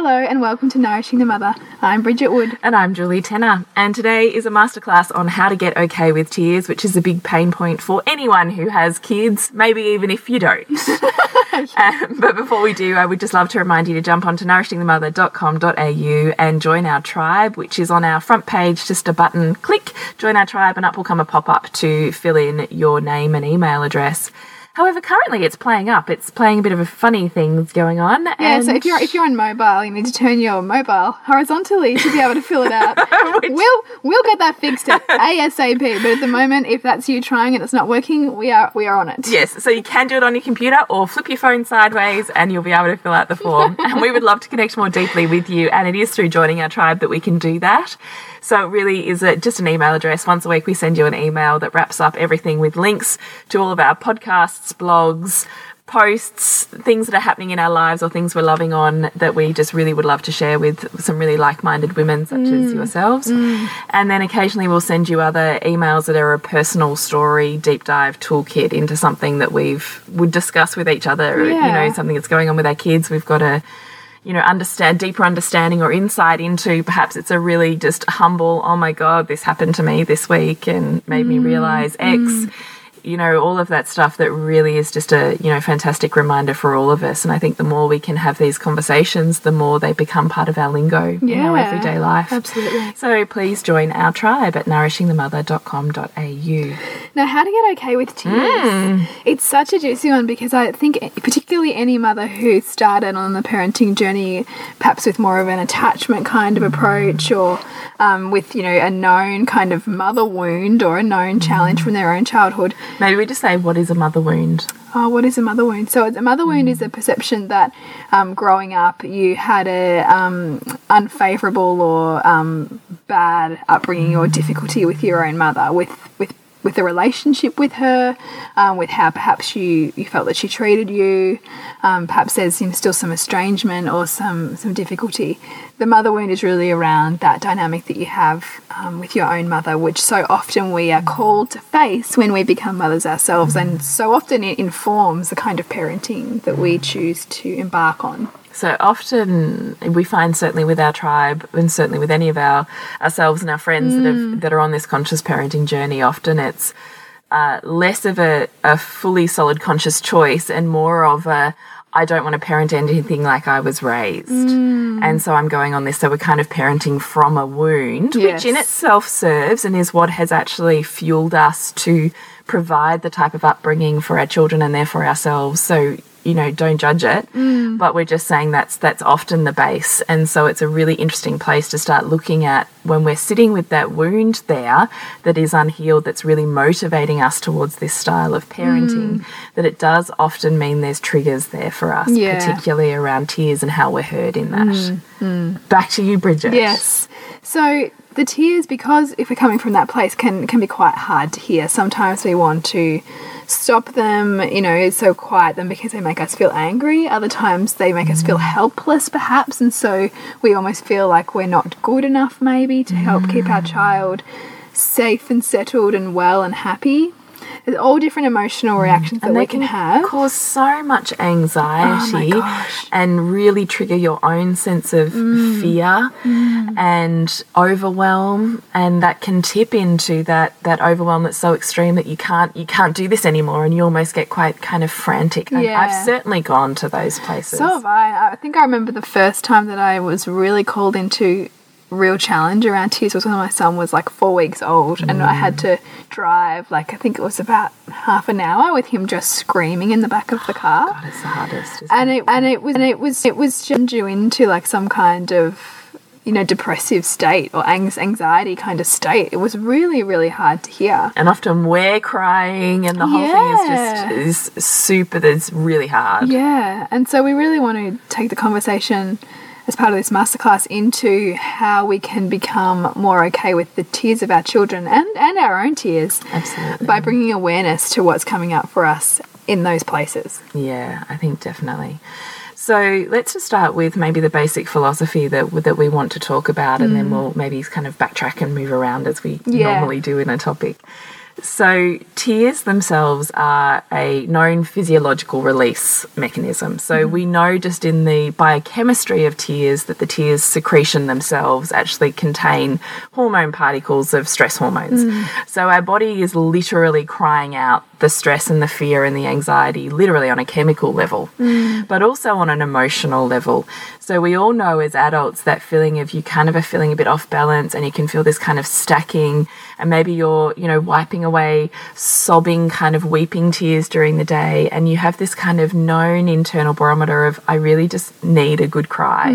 Hello and welcome to Nourishing the Mother. I'm Bridget Wood. And I'm Julie Tenner. And today is a masterclass on how to get okay with tears, which is a big pain point for anyone who has kids, maybe even if you don't. um, but before we do, I would just love to remind you to jump onto nourishingthemother.com.au and join our tribe, which is on our front page, just a button click, join our tribe, and up will come a pop up to fill in your name and email address. However, currently it's playing up. It's playing a bit of a funny things going on. Yeah, so if you're if you're on mobile, you need to turn your mobile horizontally to be able to fill it out. we'll we'll get that fixed ASAP. But at the moment, if that's you trying and it's not working, we are we are on it. Yes, so you can do it on your computer or flip your phone sideways, and you'll be able to fill out the form. and we would love to connect more deeply with you, and it is through joining our tribe that we can do that. So it really is a, just an email address. Once a week, we send you an email that wraps up everything with links to all of our podcasts, blogs, posts, things that are happening in our lives or things we're loving on that we just really would love to share with some really like minded women such mm. as yourselves. Mm. And then occasionally we'll send you other emails that are a personal story, deep dive toolkit into something that we've would discuss with each other, yeah. you know, something that's going on with our kids. We've got a you know, understand deeper understanding or insight into perhaps it's a really just humble, oh my God, this happened to me this week and made mm, me realize X. You know, all of that stuff that really is just a, you know, fantastic reminder for all of us. And I think the more we can have these conversations, the more they become part of our lingo yeah, in our everyday life. Absolutely. So please join our tribe at nourishingthemother.com.au. Now, how to get okay with tears. Mm. It's such a juicy one because I think, particularly any mother who started on the parenting journey, perhaps with more of an attachment kind of approach or um, with, you know, a known kind of mother wound or a known challenge mm. from their own childhood Maybe we just say, what is a mother wound? Oh, what is a mother wound? So, a mother wound is a perception that um, growing up you had a um, unfavorable or um, bad upbringing or difficulty with your own mother, with with with the relationship with her, um, with how perhaps you, you felt that she treated you. Um, perhaps there's you know, still some estrangement or some, some difficulty. The mother wound is really around that dynamic that you have um, with your own mother, which so often we are called to face when we become mothers ourselves, and so often it informs the kind of parenting that we choose to embark on. So often we find certainly with our tribe and certainly with any of our ourselves and our friends mm. that have mm. that are on this conscious parenting journey, often it's uh, less of a, a fully solid conscious choice and more of a I don't want to parent anything like I was raised. Mm. And so I'm going on this. So we're kind of parenting from a wound, yes. which in itself serves and is what has actually fueled us to provide the type of upbringing for our children and therefore ourselves. So you know don't judge it mm. but we're just saying that's that's often the base and so it's a really interesting place to start looking at when we're sitting with that wound there that is unhealed that's really motivating us towards this style of parenting mm. that it does often mean there's triggers there for us yeah. particularly around tears and how we're heard in that mm. mm. back to you bridget yes so the tears because if we're coming from that place can can be quite hard to hear sometimes we want to stop them, you know, so quiet them because they make us feel angry. Other times they make us feel mm. helpless, perhaps, and so we almost feel like we're not good enough, maybe, to help keep our mm. child safe and settled and well and happy. There's all different emotional mm. reactions that we can, can, have. Cause so much anxiety oh and really trigger your own sense of mm. fear mm. and overwhelm, and that can tip into that that overwhelm that's so extreme that you can't you can't do this anymore, and you almost get quite kind of frantic. Yeah. I've certainly gone to those places. So have I. I think I remember the first time that I was really called into real challenge around tears was when my son was like four weeks old mm. and I had to drive like I think it was about half an hour with him just screaming in the back of the car. God, it's the hardest. And it, it and it was and it was it was just into like some kind of you know depressive state or anxiety kind of state. It was really really hard to hear. And often we're crying and the whole yeah. thing is just is super. That's really hard. Yeah, and so we really want to take the conversation as part of this masterclass into how we can become more okay with the tears of our children and, and our own tears. Absolutely. By bringing awareness to what's coming up for us in those places. Yeah, I think definitely. So let's just start with maybe the basic philosophy that that we want to talk about, and then mm. we'll maybe kind of backtrack and move around as we Yeah. normally do in a topic. So, tears themselves are a known physiological release mechanism. So, mm-hmm. we know just in the biochemistry of tears that the tears secretion themselves actually contain hormone particles of stress hormones. Mm. So, our body is literally crying out the stress and the fear and the anxiety, literally on a chemical level, but also on an emotional level. So, we all know as adults that feeling of you kind of are feeling a bit off balance and you can feel this kind of stacking, and maybe you're, you know, wiping away sobbing, kind of weeping tears during the day, and you have this kind of known internal barometer of, I really just need a good cry.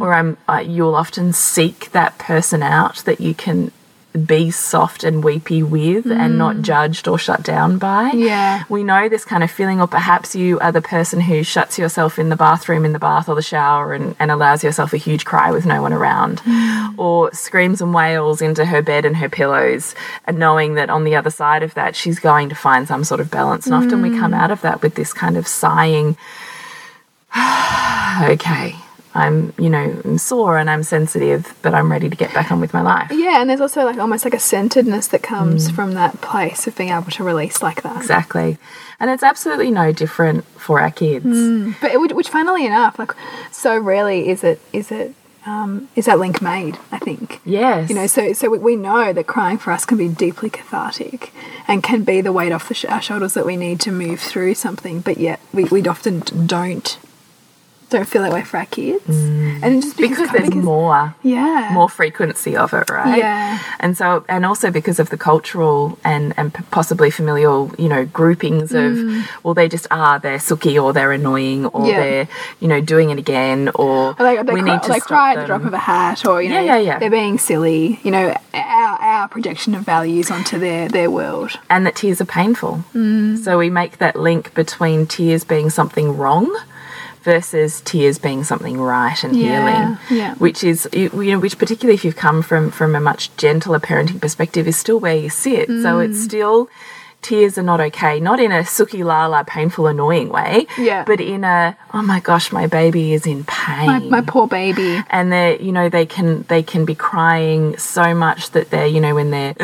Or I'm, uh, you'll often seek that person out that you can be soft and weepy with and not mm. judged or shut down by. Yeah. We know this kind of feeling, or perhaps you are the person who shuts yourself in the bathroom, in the bath or the shower, and, and allows yourself a huge cry with no one around, mm. or screams and wails into her bed and her pillows, and knowing that on the other side of that, she's going to find some sort of balance. And often we come mm. out of that with this kind of sighing, okay. I'm, you know, I'm sore and I'm sensitive, but I'm ready to get back on with my life. Yeah, and there's also like almost like a centeredness that comes from that place of being able to release like that. Exactly. And it's absolutely no different for our kids. But it, would- which, funnily enough, like so rarely is it is it um, is that link made. I think. Yes. You know, so so we, we know that crying for us can be deeply cathartic, and can be the weight off the sh our shoulders that we need to move through something. But yet we we often don't don't feel that way for our kids, and just because, because there's because- more yeah more frequency of it, right? Yeah. And so, and also because of the cultural and and possibly familial, you know, groupings of, well, they just are, they're sooky or they're annoying or Mm. Yeah. they're, you know, doing it again or Or they we cry, need to they cry at the drop of a hat, or you know, Yeah, yeah, yeah. they're being silly. You know, our our projection of values onto their their world. and that tears are painful. Mm. So we make that link between tears being something wrong versus tears being something right and Yeah, healing. yeah. Which is you know which particularly if you've come from from a much gentler parenting perspective is still where you sit. So it's Mm. still tears are not okay, not in a suki lala painful annoying way, Yeah. but in a oh my gosh my baby is in pain My, my poor baby. and they you know they can they can be crying so much that they're you know when they're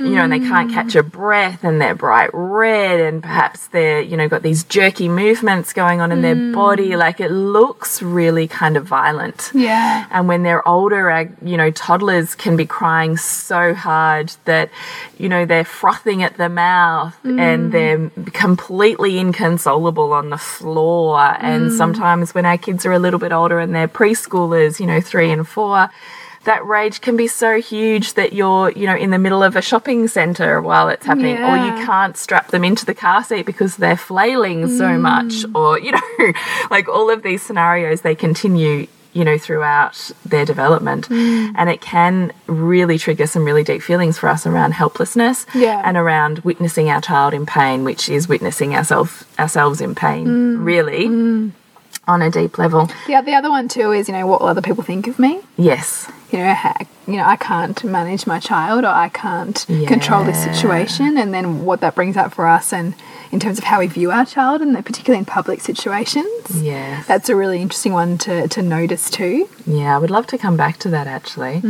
you know and they can't catch a breath and they're bright red and perhaps they're you know got these jerky movements going on in their mm. body. Like it looks really kind of violent. Yeah. and when they're older, you know, toddlers can be crying so hard that, you know, they're frothing at the mouth and mm. they're completely inconsolable on the floor. And mm. sometimes when our kids are a little bit older and they're preschoolers, you know, three and four, that rage can be so huge that you're, you know, in the middle of a shopping center while it's happening, or you can't strap them into the car seat because they're flailing so mm. much, or, you know, like all of these scenarios, they continue, you know, throughout their development. Mm. And it can really trigger some really deep feelings for us around helplessness Yeah. and around witnessing our child in pain, which is witnessing ourselves ourselves in pain, mm. really. On a deep level. The, the other one too is you know what will other people think of me. Yes. You know, you know, I can't manage my child, or I can't control this situation, and then what that brings up for us, and in terms of how we view our child, and particularly in public situations. Yes. That's a really interesting one to, to notice too. Yeah, I would love to come back to that actually.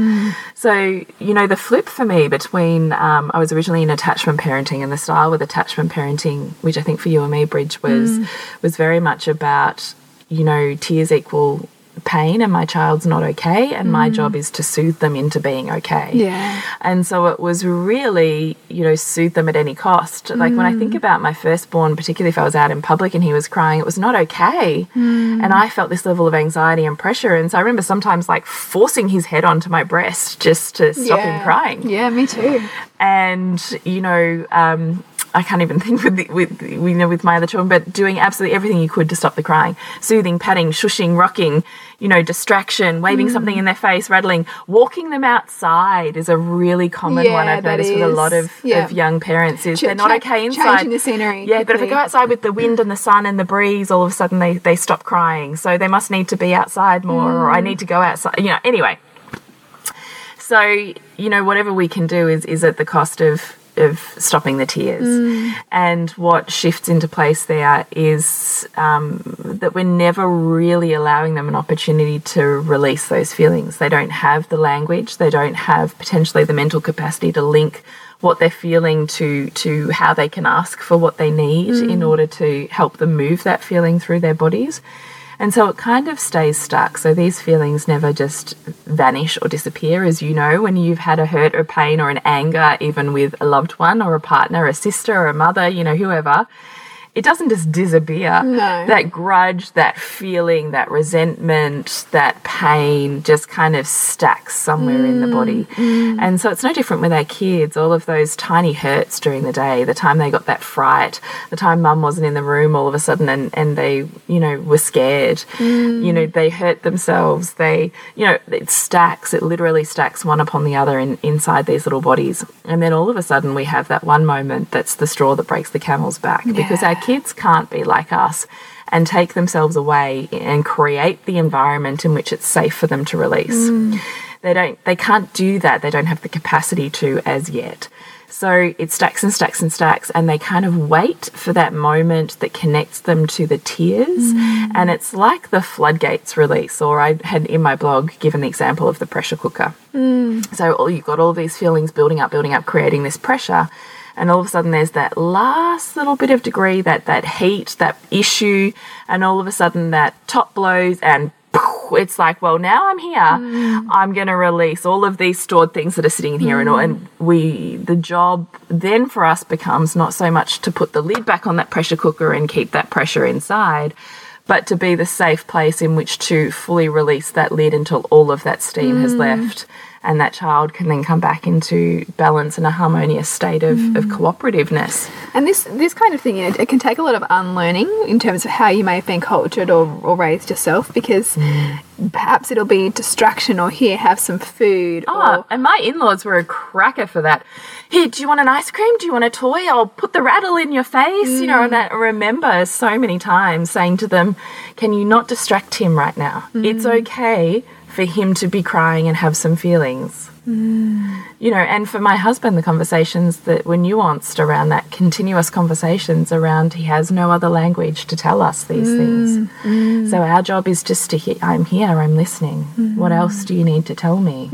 So, you know, the flip for me between um, I was originally in attachment parenting and the style with attachment parenting, which I think for you and me, Bridge, was was very much about, you know, tears equal pain and my child's not okay and my mm. job is to soothe them into being okay. Yeah. And so it was really, you know, soothe them at any cost. Like when I think mm. about my firstborn, particularly if I was out in public and he was crying, it was not okay. Mm. And I felt this level of anxiety and pressure. And so I remember sometimes like forcing his head onto my breast just to stop him crying Yeah, me too. and you know um, I can't even think with the, with you know with my other children, but doing absolutely everything you could to stop the crying, soothing, patting, shushing, rocking, you know, distraction, waving something Mm. in their face, rattling, walking them outside is a really common one I've noticed with a lot of, Yeah. of young parents is Ch- they're not okay inside. changing the scenery Yeah, but if I go outside with the wind and the sun and the breeze, all of a sudden they they stop crying. So they must need to be outside more, or Mm. I need to go outside. You know, anyway. So, you know, whatever we can do is is at the cost of of stopping the tears. And what shifts into place there is um, that we're never really allowing them an opportunity to release those feelings. They don't have the language, they don't have potentially the mental capacity to link what they're feeling to to how they can ask for what they need in order to help them move that feeling through their bodies. And so it kind of stays stuck. So these feelings never just vanish or disappear, as you know, when you've had a hurt or pain or an anger, even with a loved one or a partner, a sister or a mother, you know, whoever. It doesn't just disappear. No. That grudge, that feeling, that resentment, that pain just kind of stacks somewhere in the mm, body. Mm. And so it's no different with our kids. All of those tiny hurts during the day, the time they got that fright, the time mum wasn't in the room all of a sudden and, and they, you know, were scared. Mm. You know, they hurt themselves. They, you know, it stacks, it literally stacks one upon the other in, inside these little bodies. And then all of a sudden we have that one moment that's the straw that breaks the camel's back because our kids can't be like us and take themselves away and create the environment in which it's safe for them to release. Mm. They don't they can't do that. They don't have the capacity to as yet. So it stacks and stacks and stacks, and they kind of wait for that moment that connects them to the tears. Mm. And it's like the floodgates release, or I had in my blog given the example of the pressure cooker. Mm. So all you've got all these feelings building up, building up, creating this pressure. And all of a sudden there's that last little bit of degree, that that heat, that issue, and all of a sudden that top blows and it's like, well, now I'm here. Mm. I'm going to release all of these stored things that are sitting in here, and, all, and mm. we, the job then for us becomes not so much to put the lid back on that pressure cooker and keep that pressure inside, but to be the safe place in which to fully release that lid until all of that steam has mm. left. And that child can then come back into balance and a harmonious state of, of mm. cooperativeness. And this this kind of thing, you know, it can take a lot of unlearning in terms of how you may have been cultured or, or raised yourself, because mm. perhaps it'll be distraction or here, have some food. Oh, or, and my in-laws were a cracker for that. Here, do you want an ice cream? Do you want a toy? I'll put the rattle in your face. You know, and I mm. remember so many times saying to them, "Can you not distract him right now? It's okay for him to be crying and have some feelings." Mm. You know, and for my husband, the conversations that were nuanced around that, continuous conversations around he has no other language to tell us these mm, things. Mm. So our job is just to hear, I'm here, I'm listening. What else do you need to tell me?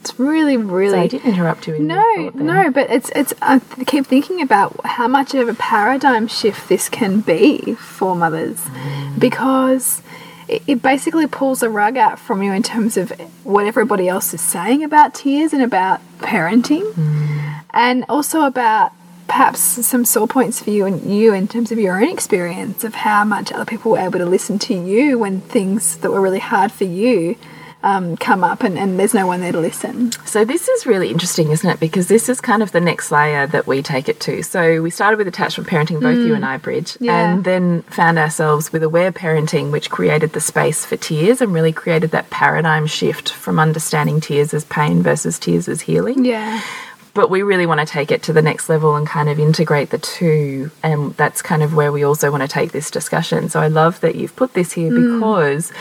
it's really, really. So I did interrupt you. In No, no, but it's it's. I keep thinking about how much of a paradigm shift this can be for mothers, because it, it basically pulls the rug out from you in terms of what everybody else is saying about tears and about parenting, mm. and also about perhaps some sore points for you and you in terms of your own experience of how much other people were able to listen to you when things that were really hard for you. Um, come up and, and there's no one there to listen. So this is really interesting, isn't it? Because this is kind of the next layer that we take it to. So we started with attachment parenting, both you and I, Bridge, Yeah. and then found ourselves with aware parenting, which created the space for tears and really created that paradigm shift from understanding tears as pain versus tears as healing. Yeah. but we really want to take it to the next level and kind of integrate the two and that's kind of where we also want to take this discussion so i love that you've put this here because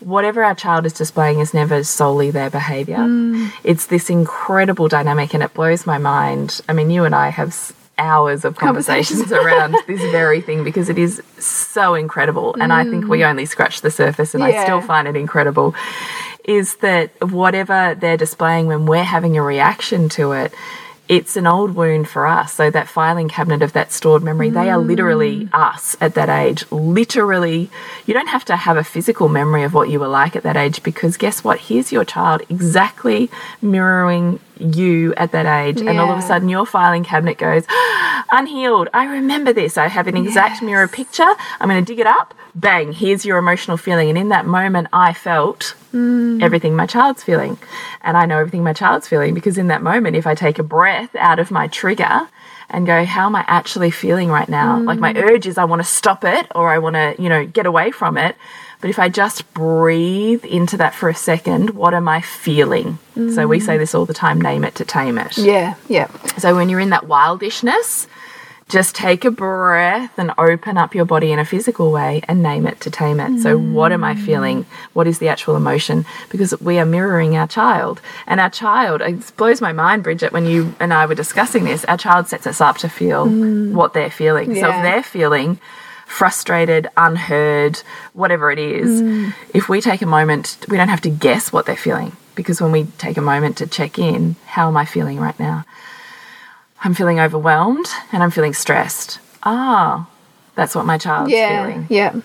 whatever our child is displaying is never solely their behavior. Mm. It's this incredible dynamic and it blows my mind. I mean you and i have hours of conversations around this very thing because it is so incredible and i think we mm. only scratch the surface and i still find it incredible is that whatever they're displaying when we're having a reaction to it, it's an old wound for us. So that filing cabinet of that stored memory, they are literally mm. us at that age. Literally, you don't have to have a physical memory of what you were like at that age because guess what? Here's your child exactly mirroring you at that age. And all of a sudden your filing cabinet goes, ah, unhealed. I remember this. I have an exact mirror picture. I'm going to dig it up. Bang, here's your emotional feeling. And in that moment, I felt hmm. everything my child's feeling. And I know everything my child's feeling because in that moment, if I take a breath out of my trigger and go, how am I actually feeling right now? Like my hmm. urge is I want to stop it or I want to, you know, get away from it. But if I just breathe into that for a second, what am I feeling? So we say this all the time name it to tame it. Yeah, yeah. So when you're in that wildishness, just take a breath and open up your body in a physical way and name it to tame it. So, what am I feeling? What is the actual emotion? Because we are mirroring our child. And our child, it blows my mind, Bridget, when you and I were discussing this, our child sets us up to feel what they're feeling. So, if they're feeling frustrated, unheard, whatever it is, if we take a moment, we don't have to guess what they're feeling. Because when we take a moment to check in, how am I feeling right now? I'm feeling overwhelmed and I'm feeling stressed. Ah, that's what my child's yeah, feeling. yeah.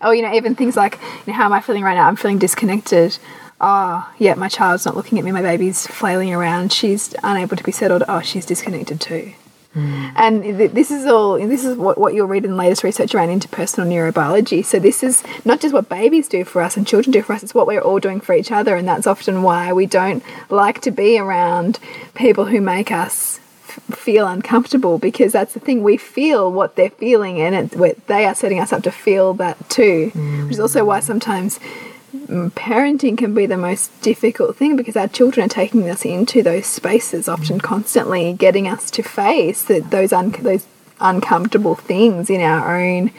Oh, you know, even things like, you know, how am I feeling right now? I'm feeling disconnected. Oh, yeah, my child's not looking at me. My baby's flailing around. She's unable to be settled. Oh, she's disconnected too. And th- this is all. This is what, what you'll read in the latest research around interpersonal neurobiology. So this is not just what babies do for us and children do for us. It's what we're all doing for each other, and that's often why we don't like to be around people who make us f- feel uncomfortable because that's the thing we feel what they're feeling and it, they are setting us up to feel that too which is also why sometimes mm, parenting can be the most difficult thing because our children are taking us into those spaces often constantly getting us to face that those un those uncomfortable things in our own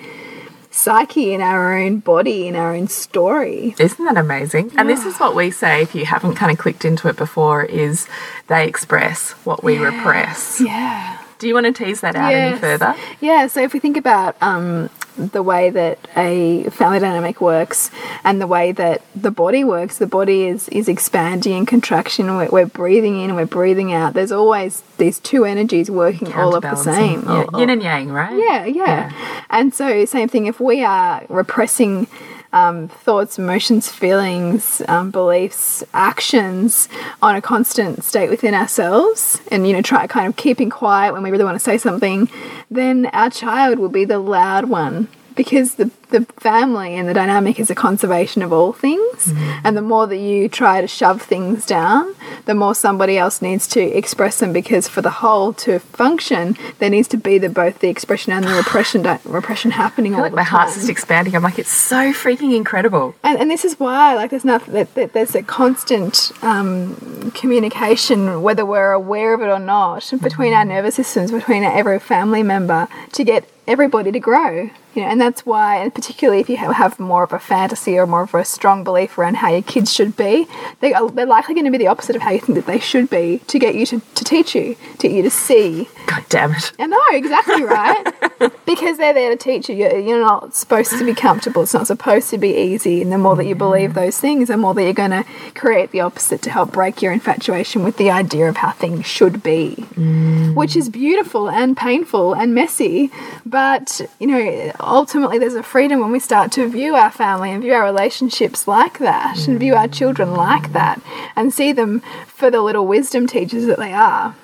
psyche in our own body in our own story Isn't that amazing? And this is what we say if you haven't kind of clicked into it before is they express what we repress. yeah Do you want to tease that out any further? Yeah, so if we think about um, the way that a family dynamic works and the way that the body works, the body is, is expanding and contraction. We're, we're breathing in, and we're breathing out. There's always these two energies working all of the same. Yeah. Yin and yang, right? yeah, yeah, And so, same thing, if we are repressing um, thoughts, emotions, feelings, um, beliefs, actions on a constant state within ourselves, and you know, try kind of keeping quiet when we really want to say something, then our child will be the loud one because the, the family and the dynamic is a conservation of all things. And the more that you try to shove things down, the more somebody else needs to express them because for the whole to function, there needs to be the both the expression and the repression repression happening all like the my time. heart's just expanding. I'm like, it's so freaking incredible. And, and this is why, like, there's nothing that, there's a constant um, communication, whether we're aware of it or not, between our nervous systems, between every family member, to get everybody to grow. You know, and that's why, and particularly if you have, more of a fantasy or more of a strong belief around how your kids should be, they are, they're likely going to be the opposite of how you think that they should be to get you to, to teach you, to get you to see God damn it. I know, exactly right. because they're there to teach you. You're, you're not supposed to be comfortable. It's not supposed to be easy. And the more that you mm. believe those things, the more that you're going to create the opposite to help break your infatuation with the idea of how things should be, mm. which is beautiful and painful and messy. But, you know, ultimately there's a freedom when we start to view our family and view our relationships like that and view our children like that and see them for the little wisdom teachers that they are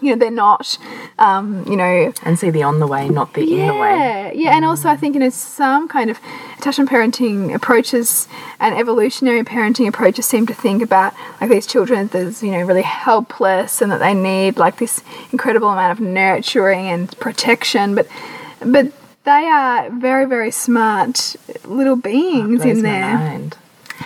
you know they're not um, you know And see the on the way, not the in the way. yeah yeah and also i think you know some kind of attachment parenting approaches and evolutionary parenting approaches seem to think about like these children as you know really helpless and that they need like this incredible amount of nurturing and protection but but they are very very smart little beings Blows in there mind.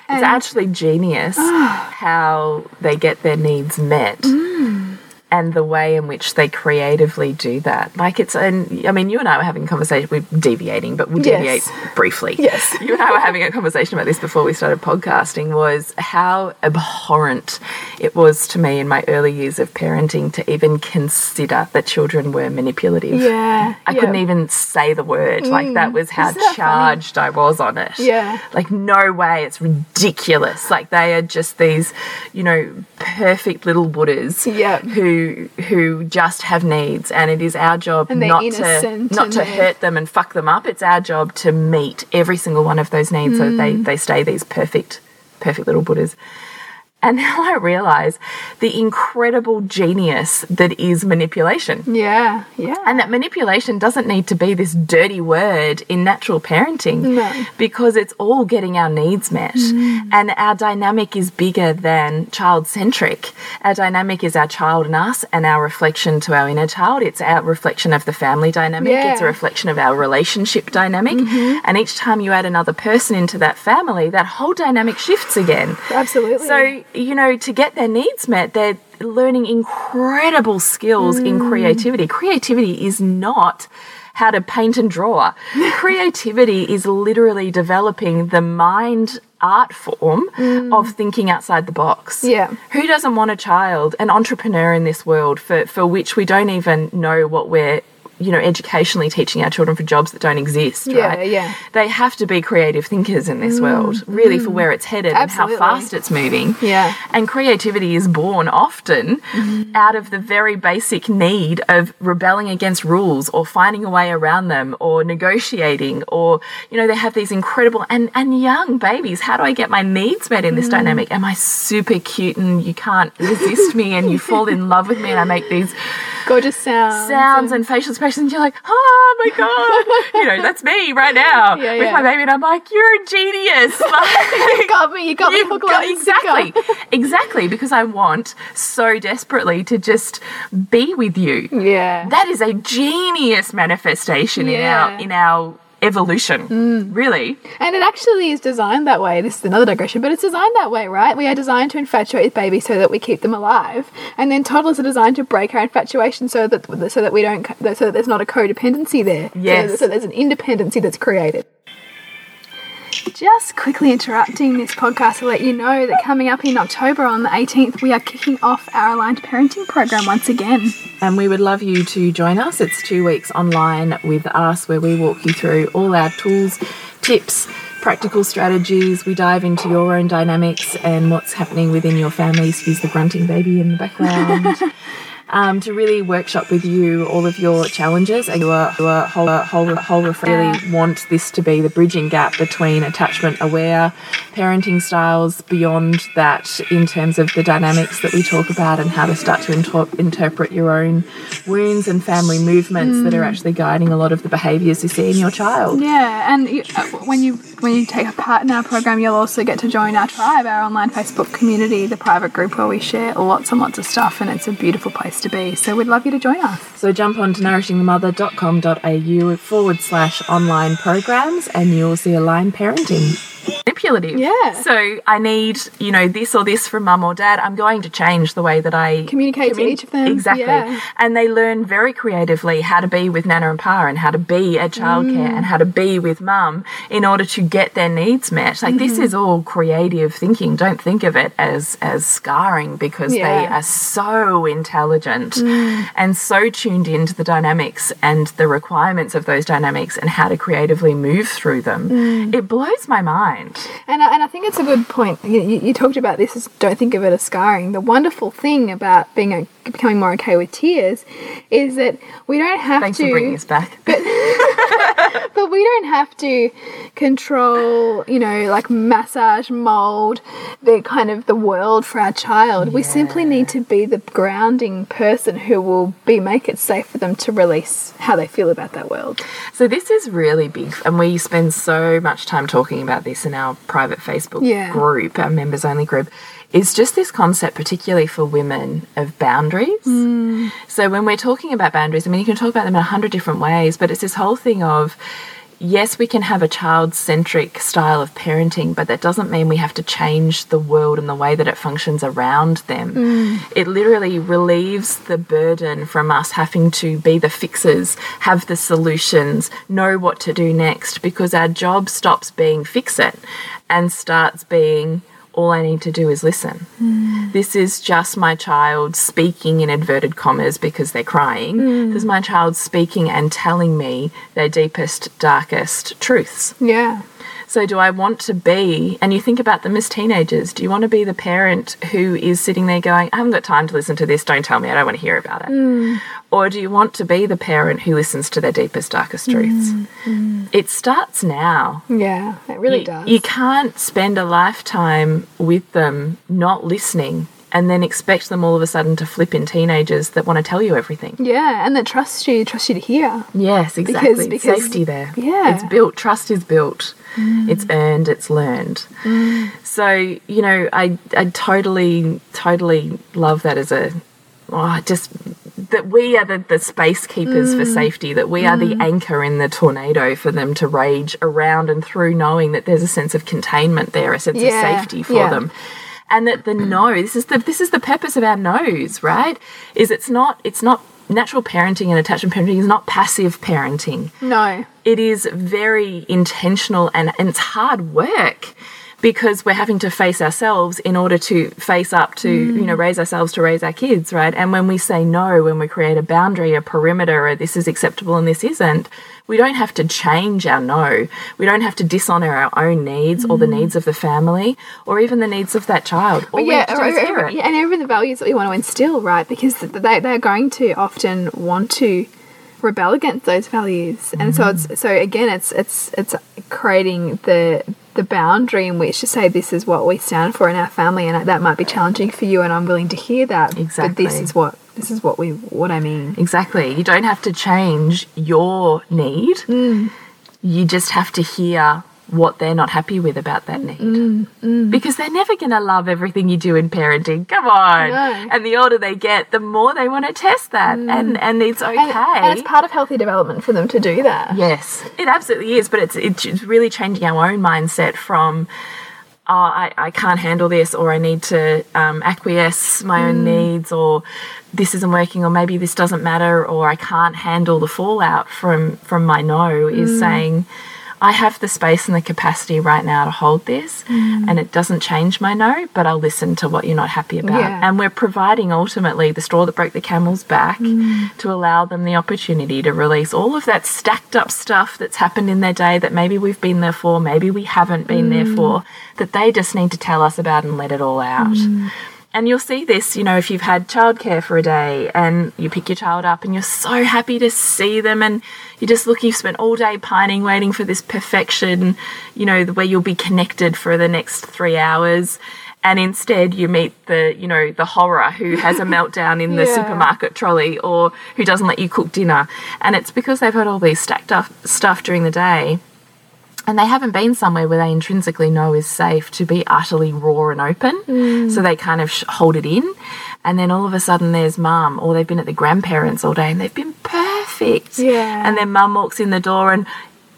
And- It's actually genius how they get their needs met. Mm. And the way in which they creatively do that. Like it's, and I mean, you and I were having a conversation, we're deviating, but we'll Yes. deviate briefly. Yes. You and I were having a conversation about this before we started podcasting was how abhorrent it was to me in my early years of parenting to even consider that children were manipulative. yeah I yeah. couldn't even say the word. Mm. Like that was how that funny? charged I was on it. Yeah. Like no way. It's ridiculous. Like they are just these, you know, perfect little Buddhas Yeah. who who just have needs and it is our job not to not to hurt them and fuck them up. It's our job to meet every single one of those needs so Mm. they, they stay these perfect perfect little Buddhas. And now I realize the incredible genius that is manipulation. yeah yeah And that manipulation doesn't need to be this dirty word in natural parenting No. because it's all getting our needs met. Mm. And our dynamic is bigger than child centric. Our dynamic is our child and us and our reflection to our inner child. It's our reflection of the family dynamic, it's a reflection of our relationship dynamic. Mm-hmm. And each time you add another person into that family, that whole dynamic shifts again. absolutely So, you know, to get their needs met, they're learning incredible skills in mm. creativity. Creativity is not how to paint and draw. Creativity is literally developing the mind art form mm. of thinking outside the box. Yeah. Who doesn't want a child, an entrepreneur in this world for, for which we don't even know what we're you know, educationally teaching our children for jobs that don't exist, Yeah, right? yeah. They have to be creative thinkers in this mm, world, really, for mm. where it's headed Absolutely. and how fast it's moving. Yeah. And creativity is born often mm-hmm. out of the very basic need of rebelling against rules or finding a way around them or negotiating or, you know, they have these incredible and, and young babies. How do I get my needs met in this mm. dynamic? Am I super cute and you can't resist me and you fall in love with me and I make these Gorgeous sounds. sounds and facial expressions. You're like, oh my God, you know, that's me right now Yeah, with yeah. my baby. And I'm like, you're a genius. You got me. You got me. Got- and exactly, exactly, because I want so desperately to just be with you. Yeah. That is a genius manifestation Yeah. in our in our evolution. Mm. Really, And it actually is designed that way. This is another digression, but it's designed that way, right? We are designed to infatuate with babies so that we keep them alive, and then toddlers are designed to break our infatuation so that so that we don't so that there's not a codependency there. So- Yes. So, there's an independency that's created. Just quickly interrupting this podcast to let you know that coming up in October on the 18th, we are kicking off our aligned parenting program once again. and we would love you to join us. It's two weeks online with us, where we walk you through all our tools, tips. Practical strategies. We dive into your own dynamics and what's happening within your family. Excuse the grunting baby in the background. um, to really workshop with you all of your challenges and your, your whole, whole, whole really want this to be the bridging gap between attachment aware parenting styles beyond that in terms of the dynamics that we talk about and how to start to inter- interpret your own wounds and family movements that are actually guiding a lot of the behaviors you see in your child. Yeah, and you, uh, when you when you take part in our program, you'll also get to join our tribe, our online Facebook community, the private group where we share lots and lots of stuff, and it's a beautiful place to be. So we'd love you to join us. So jump on to nourishingthemother.com.au forward slash online programs and you'll see Align Parenting. Manipulative. Yeah. So I need, you know, this or this from mum or dad. I'm going to change the way that I Communicate to each of them. Exactly. Yeah. And they learn very creatively how to be with Nana and Pa and how to be at childcare Mm. and how to be with mum in order to get their needs met. Like Mm-hmm. this is all creative thinking. Don't think of it as as scarring because they are so intelligent Mm. and so tuned into the dynamics and the requirements of those dynamics and how to creatively move through them. Mm. It blows my mind. And I, and I think it's a good point. You, you, talked about this. As, don't think of it as scarring. The wonderful thing about being a, becoming more okay with tears is that we don't have to. Thanks for bringing us back. But we don't have to control, you know, like massage, mold the kind of the world for our child. We simply need to be the grounding person who will be make it safe for them to release how they feel about that world. So this is really big, and we spend so much time talking about this in our private Facebook Yeah. group, our members only group. It's just this concept, particularly for women, of boundaries. Hmm. So when we're talking about boundaries, I mean, you can talk about them in a hundred different ways, but it's this whole thing of yes, we can have a child centric style of parenting, but that doesn't mean we have to change the world and the way that it functions around them. Hmm. It literally relieves the burden from us having to be the fixers, have the solutions, know what to do next, because our job stops being fix it and starts being all I need to do is listen. Mm. This is just my child speaking in inverted commas because they're crying. Mm. This is my child speaking and telling me their deepest, darkest truths. Yeah. So, do I want to be, and you think about them as teenagers, do you want to be the parent who is sitting there going, I haven't got time to listen to this, don't tell me, I don't want to hear about it? Hmm. Or do you want to be the parent who listens to their deepest, darkest hmm. truths? Hmm. It starts now. Yeah. It really You- does. You can't spend a lifetime with them not listening and then expect them all of a sudden to flip in teenagers that want to tell you everything. yeah, and that trust you, trust you to hear. Yes, exactly. Because- because- Safety there. Yeah. It's built, trust is built. Mm. It's earned, it's learned. Mm. So, you know, I I totally, totally love that as a oh, just that we are the, the space keepers for mm. safety, that we are the anchor in the tornado for them to rage around and through, knowing that there's a sense of containment there, a sense Yeah, of safety for yeah. them. And that the mm. no this is the this is the purpose of our no's right? Is it's not it's not natural parenting and attachment parenting is not passive parenting. No. it is very intentional and, and it's hard work because we're having to face ourselves in order to face up to you know mm. raise ourselves to raise our kids right? And when we say no when we create a boundary a perimeter or this is acceptable and this isn't we don't have to change our no. We don't have to dishonor our own needs or the mm. needs of the family or even the needs of that child. We yeah, do or- or- yeah, and even the values that we want to instill, right? Because they they're going to often want to rebel against those values, and so Mm-hmm. it's so again, it's it's it's creating the the boundary in which to say this is what we stand for in our family, and that might be challenging for you, and I'm willing to hear that. Exactly. But this is what this is what we what I mean. Exactly. You don't have to change your need. You just have to hear what they're not happy with about that need. Mm, mm. Because they're never going to love everything you do in parenting. Come on. No. And the older they get, the more they want to test that. Mm. And and it's okay. And, and it's part of healthy development for them to do that. Yes, it absolutely is. But it's it's really changing our own mindset from. Oh, I, I can't handle this, or I need to um, acquiesce my own needs, or this isn't working, or maybe this doesn't matter, or I can't handle the fallout from from my no. Is saying, I have the space and the capacity right now to hold this, mm. and it doesn't change my no, but I'll listen to what you're not happy about. Yeah. And we're providing ultimately the straw that broke the camel's back mm. to allow them the opportunity to release all of that stacked up stuff that's happened in their day that maybe we've been there for, maybe we haven't been there mm. for, that they just need to tell us about and let it all out. And you'll see this, you know, if you've had childcare for a day and you pick your child up and you're so happy to see them and you just look, you've spent all day pining, waiting for this perfection, you know, the way you'll be connected for the next three hours. And instead you meet the, you know, the horror who has a meltdown in the Yeah. supermarket trolley or who doesn't let you cook dinner. And it's because they've had all these stacked up stuff during the day and they haven't been somewhere where they intrinsically know is safe to be utterly raw and open. Mm. So they kind of sh- hold it in. And then all of a sudden there's mum, or they've been at the grandparents all day and they've been perfect. Yeah. And then mum walks in the door and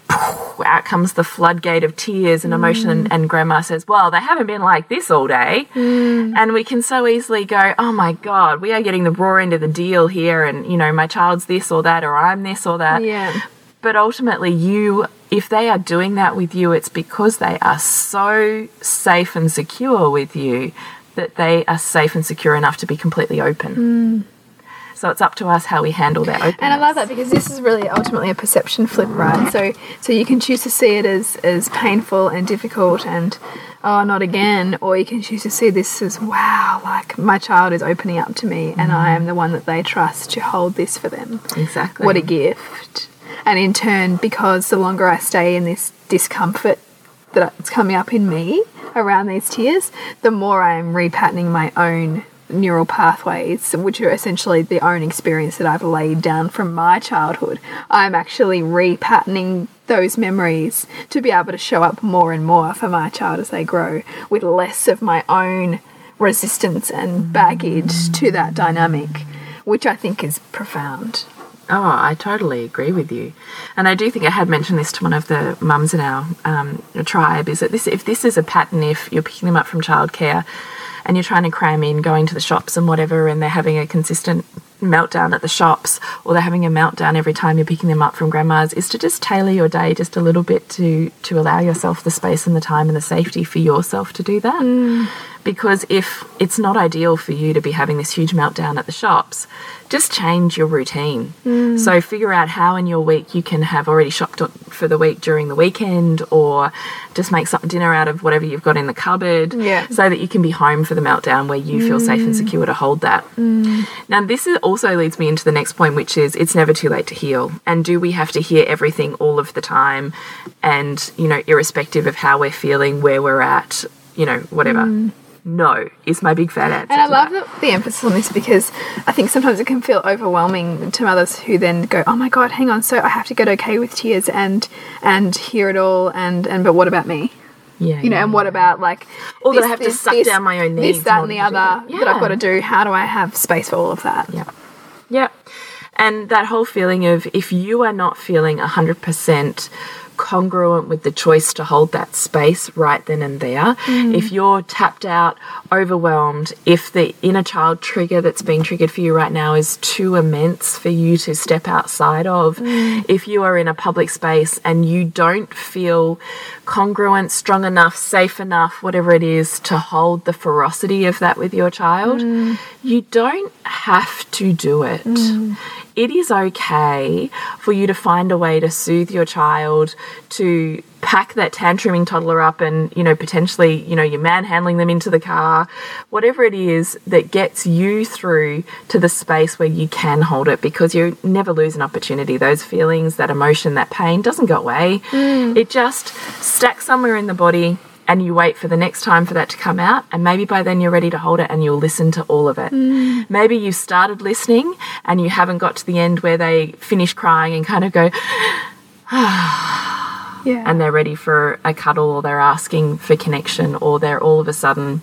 out comes the floodgate of tears and emotion, and, and grandma says, Well, they haven't been like this all day. Mm. And we can so easily go, Oh my God, we are getting the raw end of the deal here. And, you know, my child's this or that, or I'm this or that. Yeah. But ultimately, you, if they are doing that with you, it's because they are so safe and secure with you that they are safe and secure enough to be completely open. Mm. So it's up to us how we handle that openness. And I love that because this is really ultimately a perception flip, right? So so you can choose to see it as as painful and difficult and oh not again, or you can choose to see this as wow, like my child is opening up to me and I am the one that they trust to hold this for them. Exactly. What a gift. And in turn, because the longer I stay in this discomfort that's coming up in me around these tears, the more I am repatterning my own neural pathways, which are essentially the own experience that I've laid down from my childhood. I'm actually repatterning those memories to be able to show up more and more for my child as they grow with less of my own resistance and baggage to that dynamic, which I think is profound. Oh, I totally agree with you, and I do think I had mentioned this to one of the mums in our um, tribe. Is that this? If this is a pattern, if you're picking them up from childcare, and you're trying to cram in going to the shops and whatever, and they're having a consistent meltdown at the shops, or they're having a meltdown every time you're picking them up from grandma's, is to just tailor your day just a little bit to to allow yourself the space and the time and the safety for yourself to do that. Mm. Because if it's not ideal for you to be having this huge meltdown at the shops, just change your routine. Mm. So figure out how in your week you can have already shopped for the week during the weekend, or just make some dinner out of whatever you've got in the cupboard, Yeah. so that you can be home for the meltdown where you feel safe and mm. secure to hold that. Mm. Now, this also leads me into the next point, which is it's never too late to heal. And do we have to hear everything all of the time? And, you know, irrespective of how we're feeling, where we're at, you know, whatever. No, is my big fat answer. And I love the, the emphasis on this because I think sometimes it can feel overwhelming to mothers who then go, "Oh my god, hang on, so I have to get okay with tears and and hear it all, and and but what about me? Yeah, You know, and what about like Or that I have to suck down my own needs this, that, and the order to do other that. that I've got to do? How do I have space for all of that? Yeah. Yeah. And that whole feeling of if you are not feeling 100% congruent with the choice to hold that space right then and there. Mm. If you're tapped out, overwhelmed, if the inner child trigger that's being triggered for you right now is too immense for you to step outside of, mm. if you are in a public space and you don't feel congruent, strong enough, safe enough, whatever it is, to hold the ferocity of that with your child, mm. you don't have to do it. It is okay for you to find a way to soothe your child, to pack that tantruming toddler up and, you know, potentially, you know, you're manhandling them into the car, whatever it is that gets you through to the space where you can hold it because you never lose an opportunity. Those feelings, that emotion, that pain doesn't go away. Mm. It just stacks somewhere in the body and you wait for the next time for that to come out and maybe by then you're ready to hold it and you'll listen to all of it mm. maybe you started listening and you haven't got to the end where they finish crying and kind of go Yeah. and they're ready for a cuddle or they're asking for connection or they're all of a sudden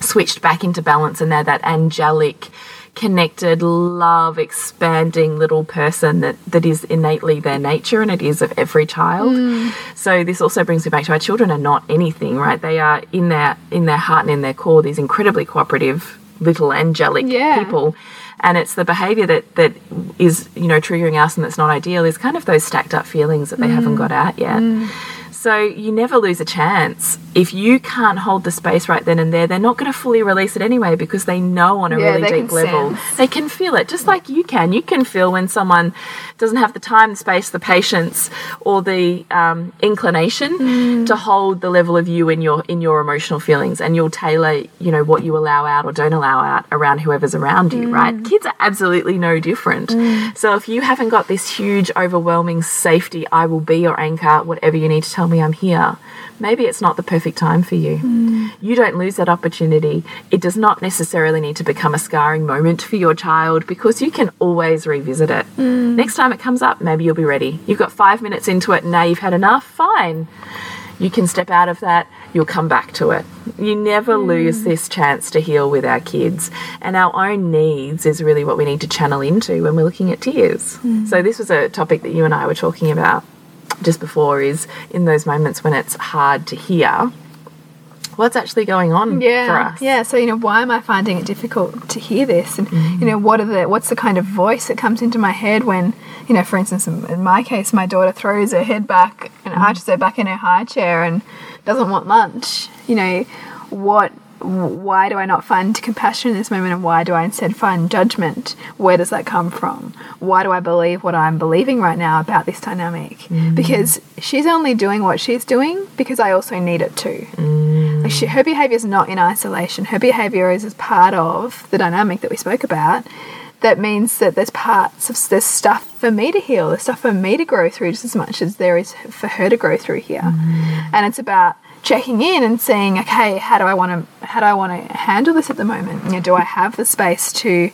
switched back into balance and they're that angelic connected love expanding little person that that is innately their nature and it is of every child. Mm. So this also brings me back to our children are not anything right? They are in their in their heart and in their core these incredibly cooperative little angelic Yeah. people. And it's the behavior that that is you know triggering us and that's not ideal is kind of those stacked up feelings that they haven't mm. got out yet mm. So you never lose a chance if you can't hold the space right then and there they're not going to fully release it anyway because they know on a Yeah, really deep level sense. they can feel it just like you can you can feel when someone doesn't have the time the space the patience or the um, inclination Mm. to hold the level of you in your in your emotional feelings and you'll tailor you know what you allow out or don't allow out around whoever's around you Mm. right kids are absolutely no different so if you haven't got this huge overwhelming safety i will be your anchor whatever you need to tell me i'm here maybe it's not the perfect time for you hmm. you don't lose that opportunity. It does not necessarily need to become a scarring moment for your child because you can always revisit it. Hmm. Next time it comes up, maybe you'll be ready. You've got five minutes into it and now you've had enough, fine. You can step out of that, you'll come back to it. You never hmm. lose this chance to heal with our kids. And our own needs is really what we need to channel into when we're looking at tears. So, this was a topic that you and I were talking about just before is in those moments when it's hard to hear what's actually going on for yeah us. yeah so you know why am i finding it difficult to hear this and Mm-hmm. you know what are the what's the kind of voice that comes into my head when you know for instance in, my case my daughter throws her head back and Mm-hmm. arches her back in her high chair and doesn't want lunch you know what why do I not find compassion in this moment and why do I instead find judgment? Where does that come from? Why do I believe what I'm believing right now about this dynamic? Mm. Because she's only doing what she's doing because I also need it too. Like she, her behavior is not in isolation. Her behavior is as part of the dynamic that we spoke about. That means that there's parts of there's stuff for me to heal, there's stuff for me to grow through just as much as there is for her to grow through here. And it's about checking in and seeing, okay, how do I want to how do I want to handle this at the moment? You know, do I have the space to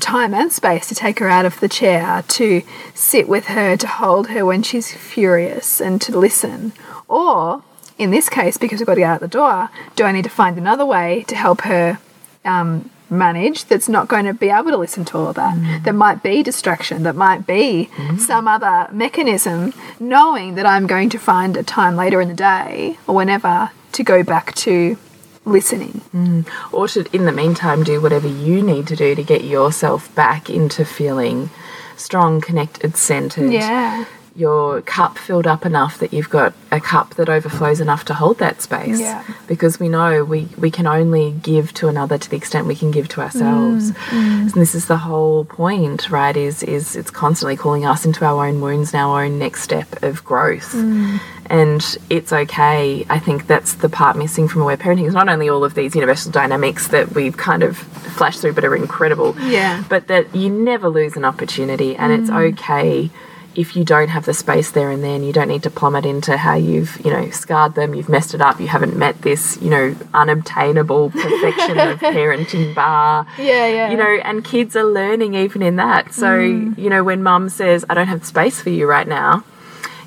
time and space to take her out of the chair, to sit with her, to hold her when she's furious, and to listen? Or, in this case, because we've got to get out the door, do I need to find another way to help her um, manage that's not going to be able to listen to all of that? Mm. That might be distraction, that might be mm. some other mechanism, knowing that I'm going to find a time later in the day or whenever to go back to listening. Mm. Or to, in the meantime, do whatever you need to do to get yourself back into feeling strong, connected, centered. Yeah. Your cup filled up enough that you've got a cup that overflows enough to hold that space. Yeah. Because we know we, we can only give to another to the extent we can give to ourselves. Mm, mm. And this is the whole point, right? Is is it's constantly calling us into our own wounds and our own next step of growth. Mm. And it's okay. I think that's the part missing from aware parenting is not only all of these universal dynamics that we've kind of flashed through but are incredible. Yeah. But that you never lose an opportunity and it's okay if you don't have the space there and then you don't need to plummet into how you've you know scarred them you've messed it up you haven't met this you know unobtainable perfection of parenting bar. Yeah, yeah. you know and kids are learning even in that. So mm. you know when mum says i don't have space for you right now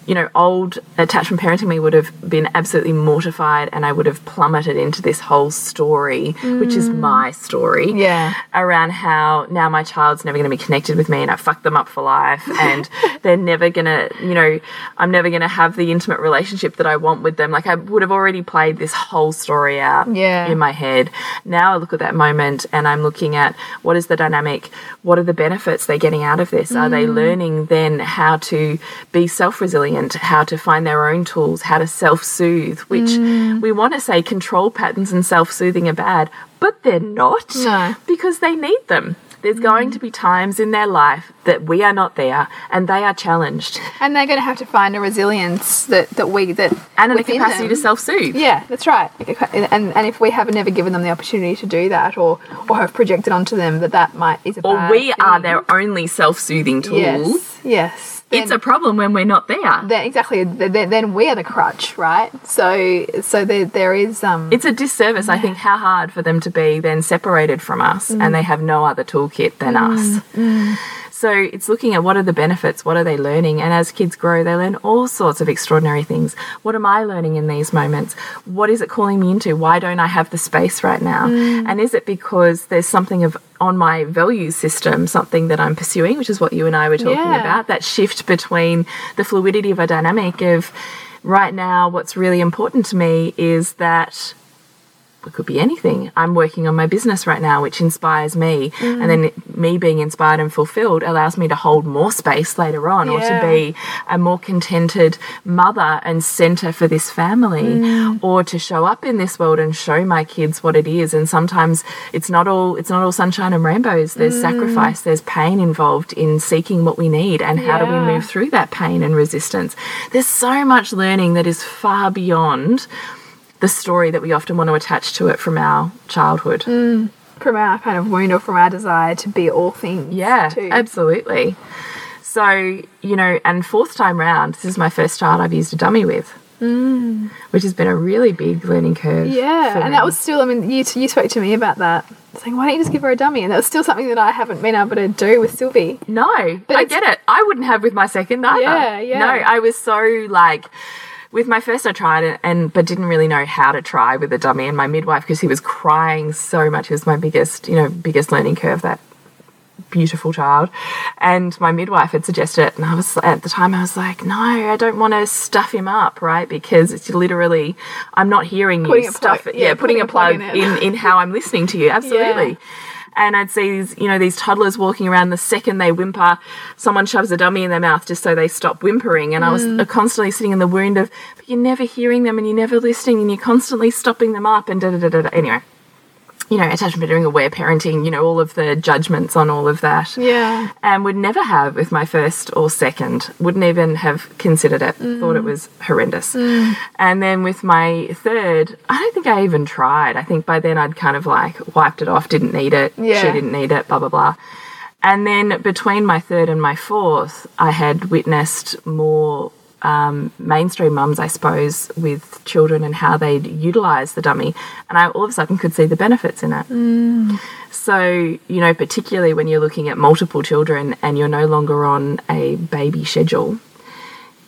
you know, old attachment parenting me would have been absolutely mortified and I would have plummeted into this whole story, which is mm. my story. Yeah. Around how now my child's never going to be connected with me and I fucked them up for life and they're never going to, you know, I'm never going to have the intimate relationship that I want with them. Like I would have already played this whole story out Yeah. in my head. Now I look at that moment and I'm looking at what is the dynamic, what are the benefits they're getting out of this? Are they mm. learning then how to be self resilient, how to find their own tools, how to self soothe, which mm. we want to say control patterns and self soothing are bad, but they're not No. because they need them. There's going to be mm. times in their life that we are not there and they are challenged And they're going to have to find a resilience that, that we that and the capacity them- to self soothe. Yeah, that's right. And and if we have never given them the opportunity to do that, or or have projected onto them that that might is a Or we are their only self soothing tool. Yes, yes. It's a problem when we're not there. then exactly. Then, then we are the crutch, right? So so there there is um. It's a disservice, I think, how hard for them to be then separated from us and mm. they have no other toolkit than mm, us. Mm. So it's looking at what are the benefits, what are they learning, and as kids grow, they learn all sorts of extraordinary things. What am I learning in these moments? What is it calling me into? Why don't I have the space right now? Mm. And is it because there's something of on my value system, something that I'm pursuing, which is what you and I were talking Yeah. about, that shift between the fluidity of a dynamic of right now, what's really important to me is that it could be anything. I'm working on my business right now, which inspires me. Mm. And then me being inspired and fulfilled allows me to hold more space later on or to be a more contented mother and center for this family mm. or to show up in this world and show my kids what it is. And sometimes it's not all it's not all sunshine and rainbows. There's mm. sacrifice, there's pain involved in seeking what we need and how do we move through that pain and resistance. There's so much learning that is far beyond the story that we often want to attach to it from our childhood. Mm, from our kind of wound or from our desire to be all things. Yeah, too. absolutely. So, you know, and fourth time round, this is my first child I've used a dummy with, mm. which has been a really big learning curve. Yeah, and that was still. I mean, you you spoke to me about that, saying why don't you just give her a dummy? And that was still something that I haven't been able to do with Sylvie. No, But I get it. I wouldn't have with my second either. Yeah, yeah. No, I was so like with my first I tried it and but didn't really know how to try with a dummy and my midwife because he was crying so much. It was my biggest, you know, biggest learning curve that beautiful child. And my midwife had suggested it and I was at the time I was like, no, I don't want to stuff him up, right? Because it's literally I'm not hearing Putting you stuff plug- yeah, yeah, putting, a plug, in in, in how I'm listening to you. Absolutely. Yeah. And I'd see these, you know, these toddlers walking around. The second they whimper, someone shoves a dummy in their mouth just so they stop whimpering. And I was Mm. constantly sitting in the wound of, but you're never hearing them and you're never listening and you're constantly stopping them up and da da da da. da. Anyway, you know, attachment parenting, aware parenting, you know, all of the judgments on all of that Yeah, and would never have with my first or second. Wouldn't even have considered it. Mm. Thought it was horrendous. Mm. And then with my third, I don't think I even tried. I think by then I'd kind of like wiped it off, didn't need it. Yeah. She didn't need it, blah, blah, blah. And then between my third and my fourth, I had witnessed more um, mainstream mums, I suppose, with children and how they'd utilize the dummy. And I all of a sudden could see the benefits in it. So, you know, particularly when you're looking at multiple children and you're no longer on a baby schedule,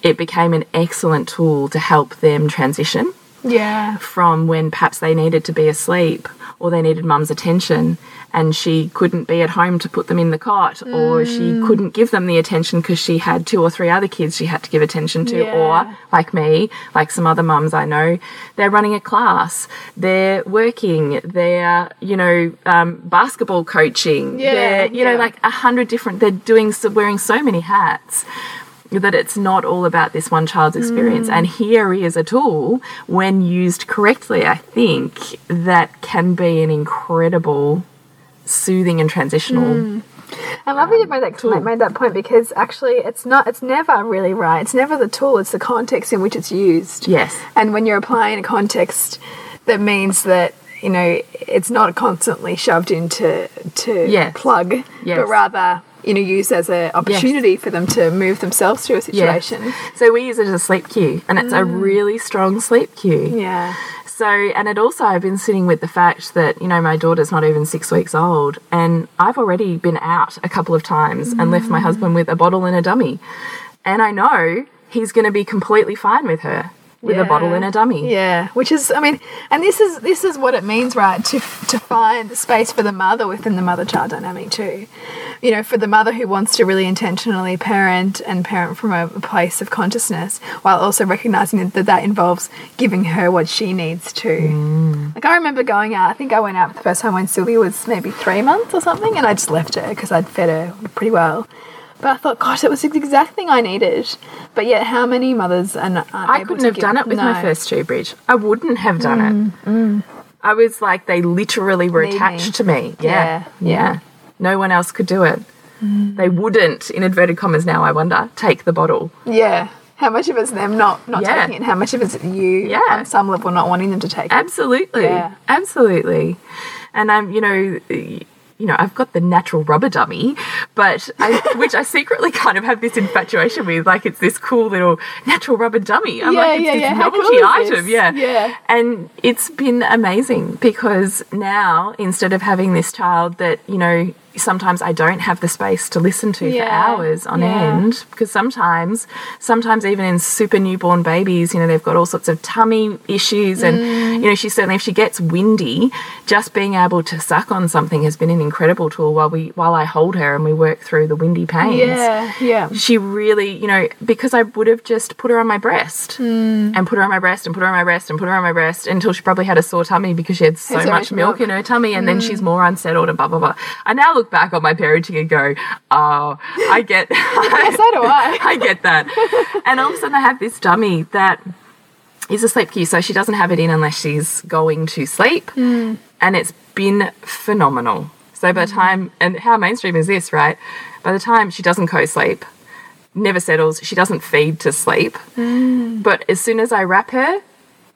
it became an excellent tool to help them transition yeah, from when perhaps they needed to be asleep or they needed mum's attention and she couldn't be at home to put them in the cot or she couldn't give them the attention because she had two or three other kids she had to give attention to Yeah. or like me like some other mums i know they're running a class they're working they're you know um, basketball coaching Yeah, they're you know like a hundred different they're doing wearing so many hats that it's not all about this one child's experience. And here is a tool, when used correctly, I think, that can be an incredible soothing and transitional. Mm. I love that you made that um, made that point because actually it's not it's never really right. It's never the tool. It's the context in which it's used. Yes. And when you're applying a context, that means that you know it's not constantly shoved into to Yes. plug, Yes. but rather you know used as an opportunity for them to move themselves through a situation. So we use it as a sleep cue, and it's a mm. really strong sleep cue. Yeah. So, and it also, I've been sitting with the fact that, you know, my daughter's not even six weeks old, and I've already been out a couple of times and left my mm. husband with a bottle and a dummy. And I know he's going to be completely fine with her with a bottle and a dummy. Yeah, which is, I mean, and this is this is what it means, right? To to find the space for the mother within the mother-child dynamic too. You know, for the mother who wants to really intentionally parent and parent from a place of consciousness, while also recognizing that that involves giving her what she needs to. Mm. Like I remember going out. I think I went out for the first time when Sylvia was maybe three months or something, and I just left her because I'd fed her pretty well. But I thought, gosh, it was the exact thing I needed. But yet, how many mothers and I couldn't have done it with my first two bridge. I wouldn't have done it. Mm, mm. I was like, they literally were Need me. attached to me. Yeah. Yeah, yeah. No one else could do it. Mm. They wouldn't, in inverted commas now, I wonder, take the bottle. Yeah. How much of it's them not not Yeah. taking it? and How much of it's you Yeah. on some level not wanting them to take it? Absolutely. Yeah. Absolutely. And I'm, you know, you know, I've got the natural rubber dummy, but I, which I secretly kind of have this infatuation with, like it's this cool little natural rubber dummy. I'm Yeah, like, it's yeah, this yeah. Novelty cool item, this? yeah. Yeah. And it's been amazing because now instead of having this child that, you know, sometimes I don't have the space to listen to for hours on yeah. end because sometimes sometimes even in super newborn babies you know they've got all sorts of tummy issues and Mm. you know she certainly if she gets windy just being able to suck on something has been an incredible tool while we while I hold her and we work through the windy pains Yeah, yeah. she really, you know, because I would have just put her on my breast Hmm. and put her on my breast and put her on my breast and put her on my breast until she probably had a sore tummy because she had so much milk, milk. In her tummy and then she's more unsettled and blah, blah, blah. I now look back on my parenting and go, oh, I get, I, so do I. I get that. And all of a sudden I have this dummy that is a sleep cue, so she doesn't have it in unless she's going to sleep. Hmm. And it's been phenomenal. So by the time, and how mainstream is this, right? By the time she doesn't co sleep, never settles, she doesn't feed to sleep. Hmm. But as soon as I wrap her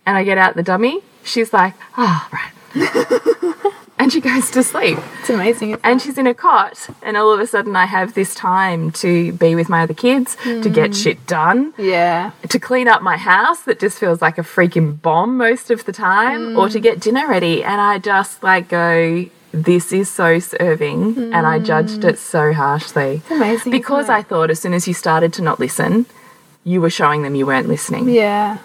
and I get out the dummy, she's like, ah, right. and she goes to sleep It's amazing. and she's in a cot and all of a sudden i have this time to be with my other kids to get hmm. shit done yeah. to clean up my house that just feels like a freaking bomb most of the time or to hmm. get dinner ready and i just like go this is so serving and i judged it so harshly It's amazing. because i thought as soon as you started to not listen you were showing them you weren't listening yeah.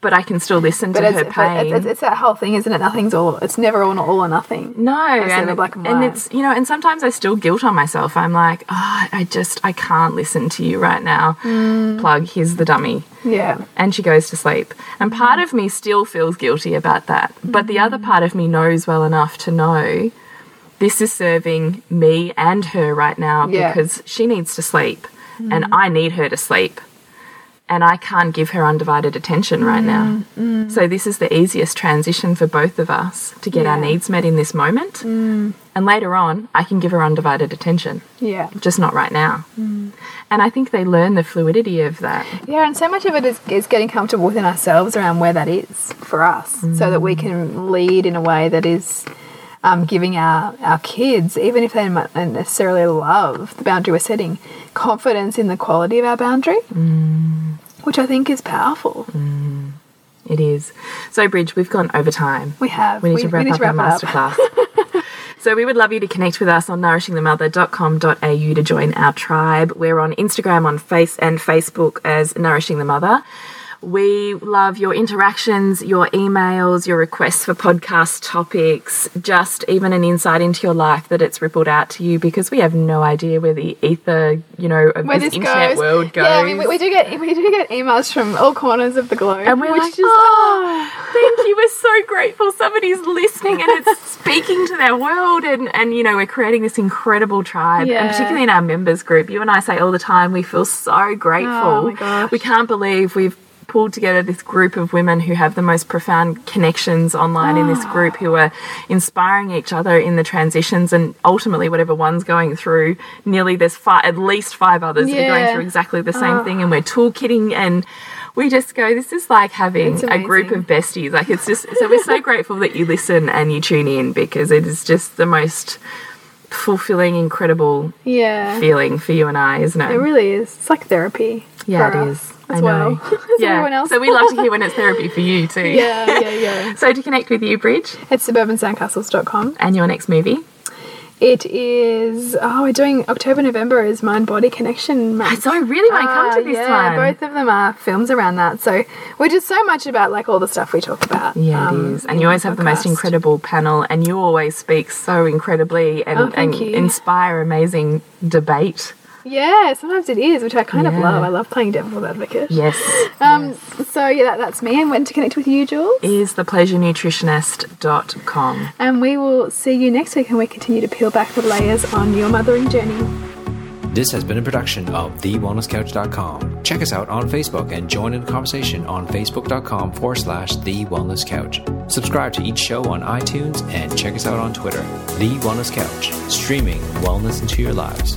But i can still listen But to it's, her but pain it's, it's that whole thing, isn't it? Nothing's all. It's never all, all or nothing. No, and, and and it's you know, and sometimes I still guilt on myself. I'm like, oh, I just I can't listen to you right now. Mm. Plug, here's the dummy, Yeah. and she goes to sleep. And part of me still feels guilty about that, but the other part of me knows well enough to know this is serving me and her right now Yeah. because she needs to sleep, and I need her to sleep. And I can't give her undivided attention right now. Mm, mm. So, this is the easiest transition for both of us to get our needs met in this moment. Mm. And later on, I can give her undivided attention, Yeah. just not right now. And I think they learn the fluidity of that. Yeah, and so much of it is, is getting comfortable within ourselves around where that is for us, so that we can lead in a way that is um, giving our, our kids, even if they might not necessarily love the boundary we're setting, confidence in the quality of our boundary, which I think is powerful. It is. So, Bridge, we've gone over time. We have. We need to wrap up our it up. masterclass. so we would love you to connect with us on nourishingthemother.com.au to join our tribe. We're on Instagram, on Face and Facebook as Nourishing the Mother. We love your interactions, your emails, your requests for podcast topics, just even an insight into your life that it's rippled out to you because we have no idea where the ether, you know, of Where this, this internet goes. world goes. Yeah, I we, we do get we do get emails from all corners of the globe, And we're like, is- oh, thank you. We're so grateful somebody's listening and it's speaking to their world. And, and, you know, we're creating this incredible tribe. Yeah. And particularly in our members group, you and I say all the time, we feel so grateful. Oh my gosh. We can't believe we've pulled together this group of women who have the most profound connections online in this group who are inspiring each other in the transitions and ultimately whatever one's going through nearly there's five at least five others that are going through exactly the same ah. thing and we're toolkitting and we just go this is like having a group of besties. Like it's just so we're so grateful that you listen and you tune in because it is just the most fulfilling incredible yeah, feeling for you and I isn't it it really is. It's like therapy. yeah it is as I know well as yeah everyone else. so we love to hear when it's therapy for you too yeah, yeah, yeah. so to connect with you Bridge It's suburbansandcastles.com. and your next movie It is. Oh, we're doing October, November is Mind Body Connection month. So I really want to come to Ah, this yeah, one. both of them are films around that. So we're just so much about like all the stuff we talk about. Yeah, um, it is. And you always have the most incredible panel, and you always speak so incredibly and, Oh, and inspire amazing debate. Yeah, sometimes it is, which I kind of love. I love playing devil's advocate. Yes. Um. So yeah, that, that's me. And when to connect with you, Jules. Is thepleasurenutritionist.com. And we will see you next week, and we continue to peel back the layers on your mothering journey. This has been a production of TheWellnessCouch.com. Check us out on Facebook and join in the conversation on Facebook.com forward slash The Wellness Couch. Subscribe to each show on iTunes and check us out on Twitter. The Wellness Couch, streaming wellness into your lives.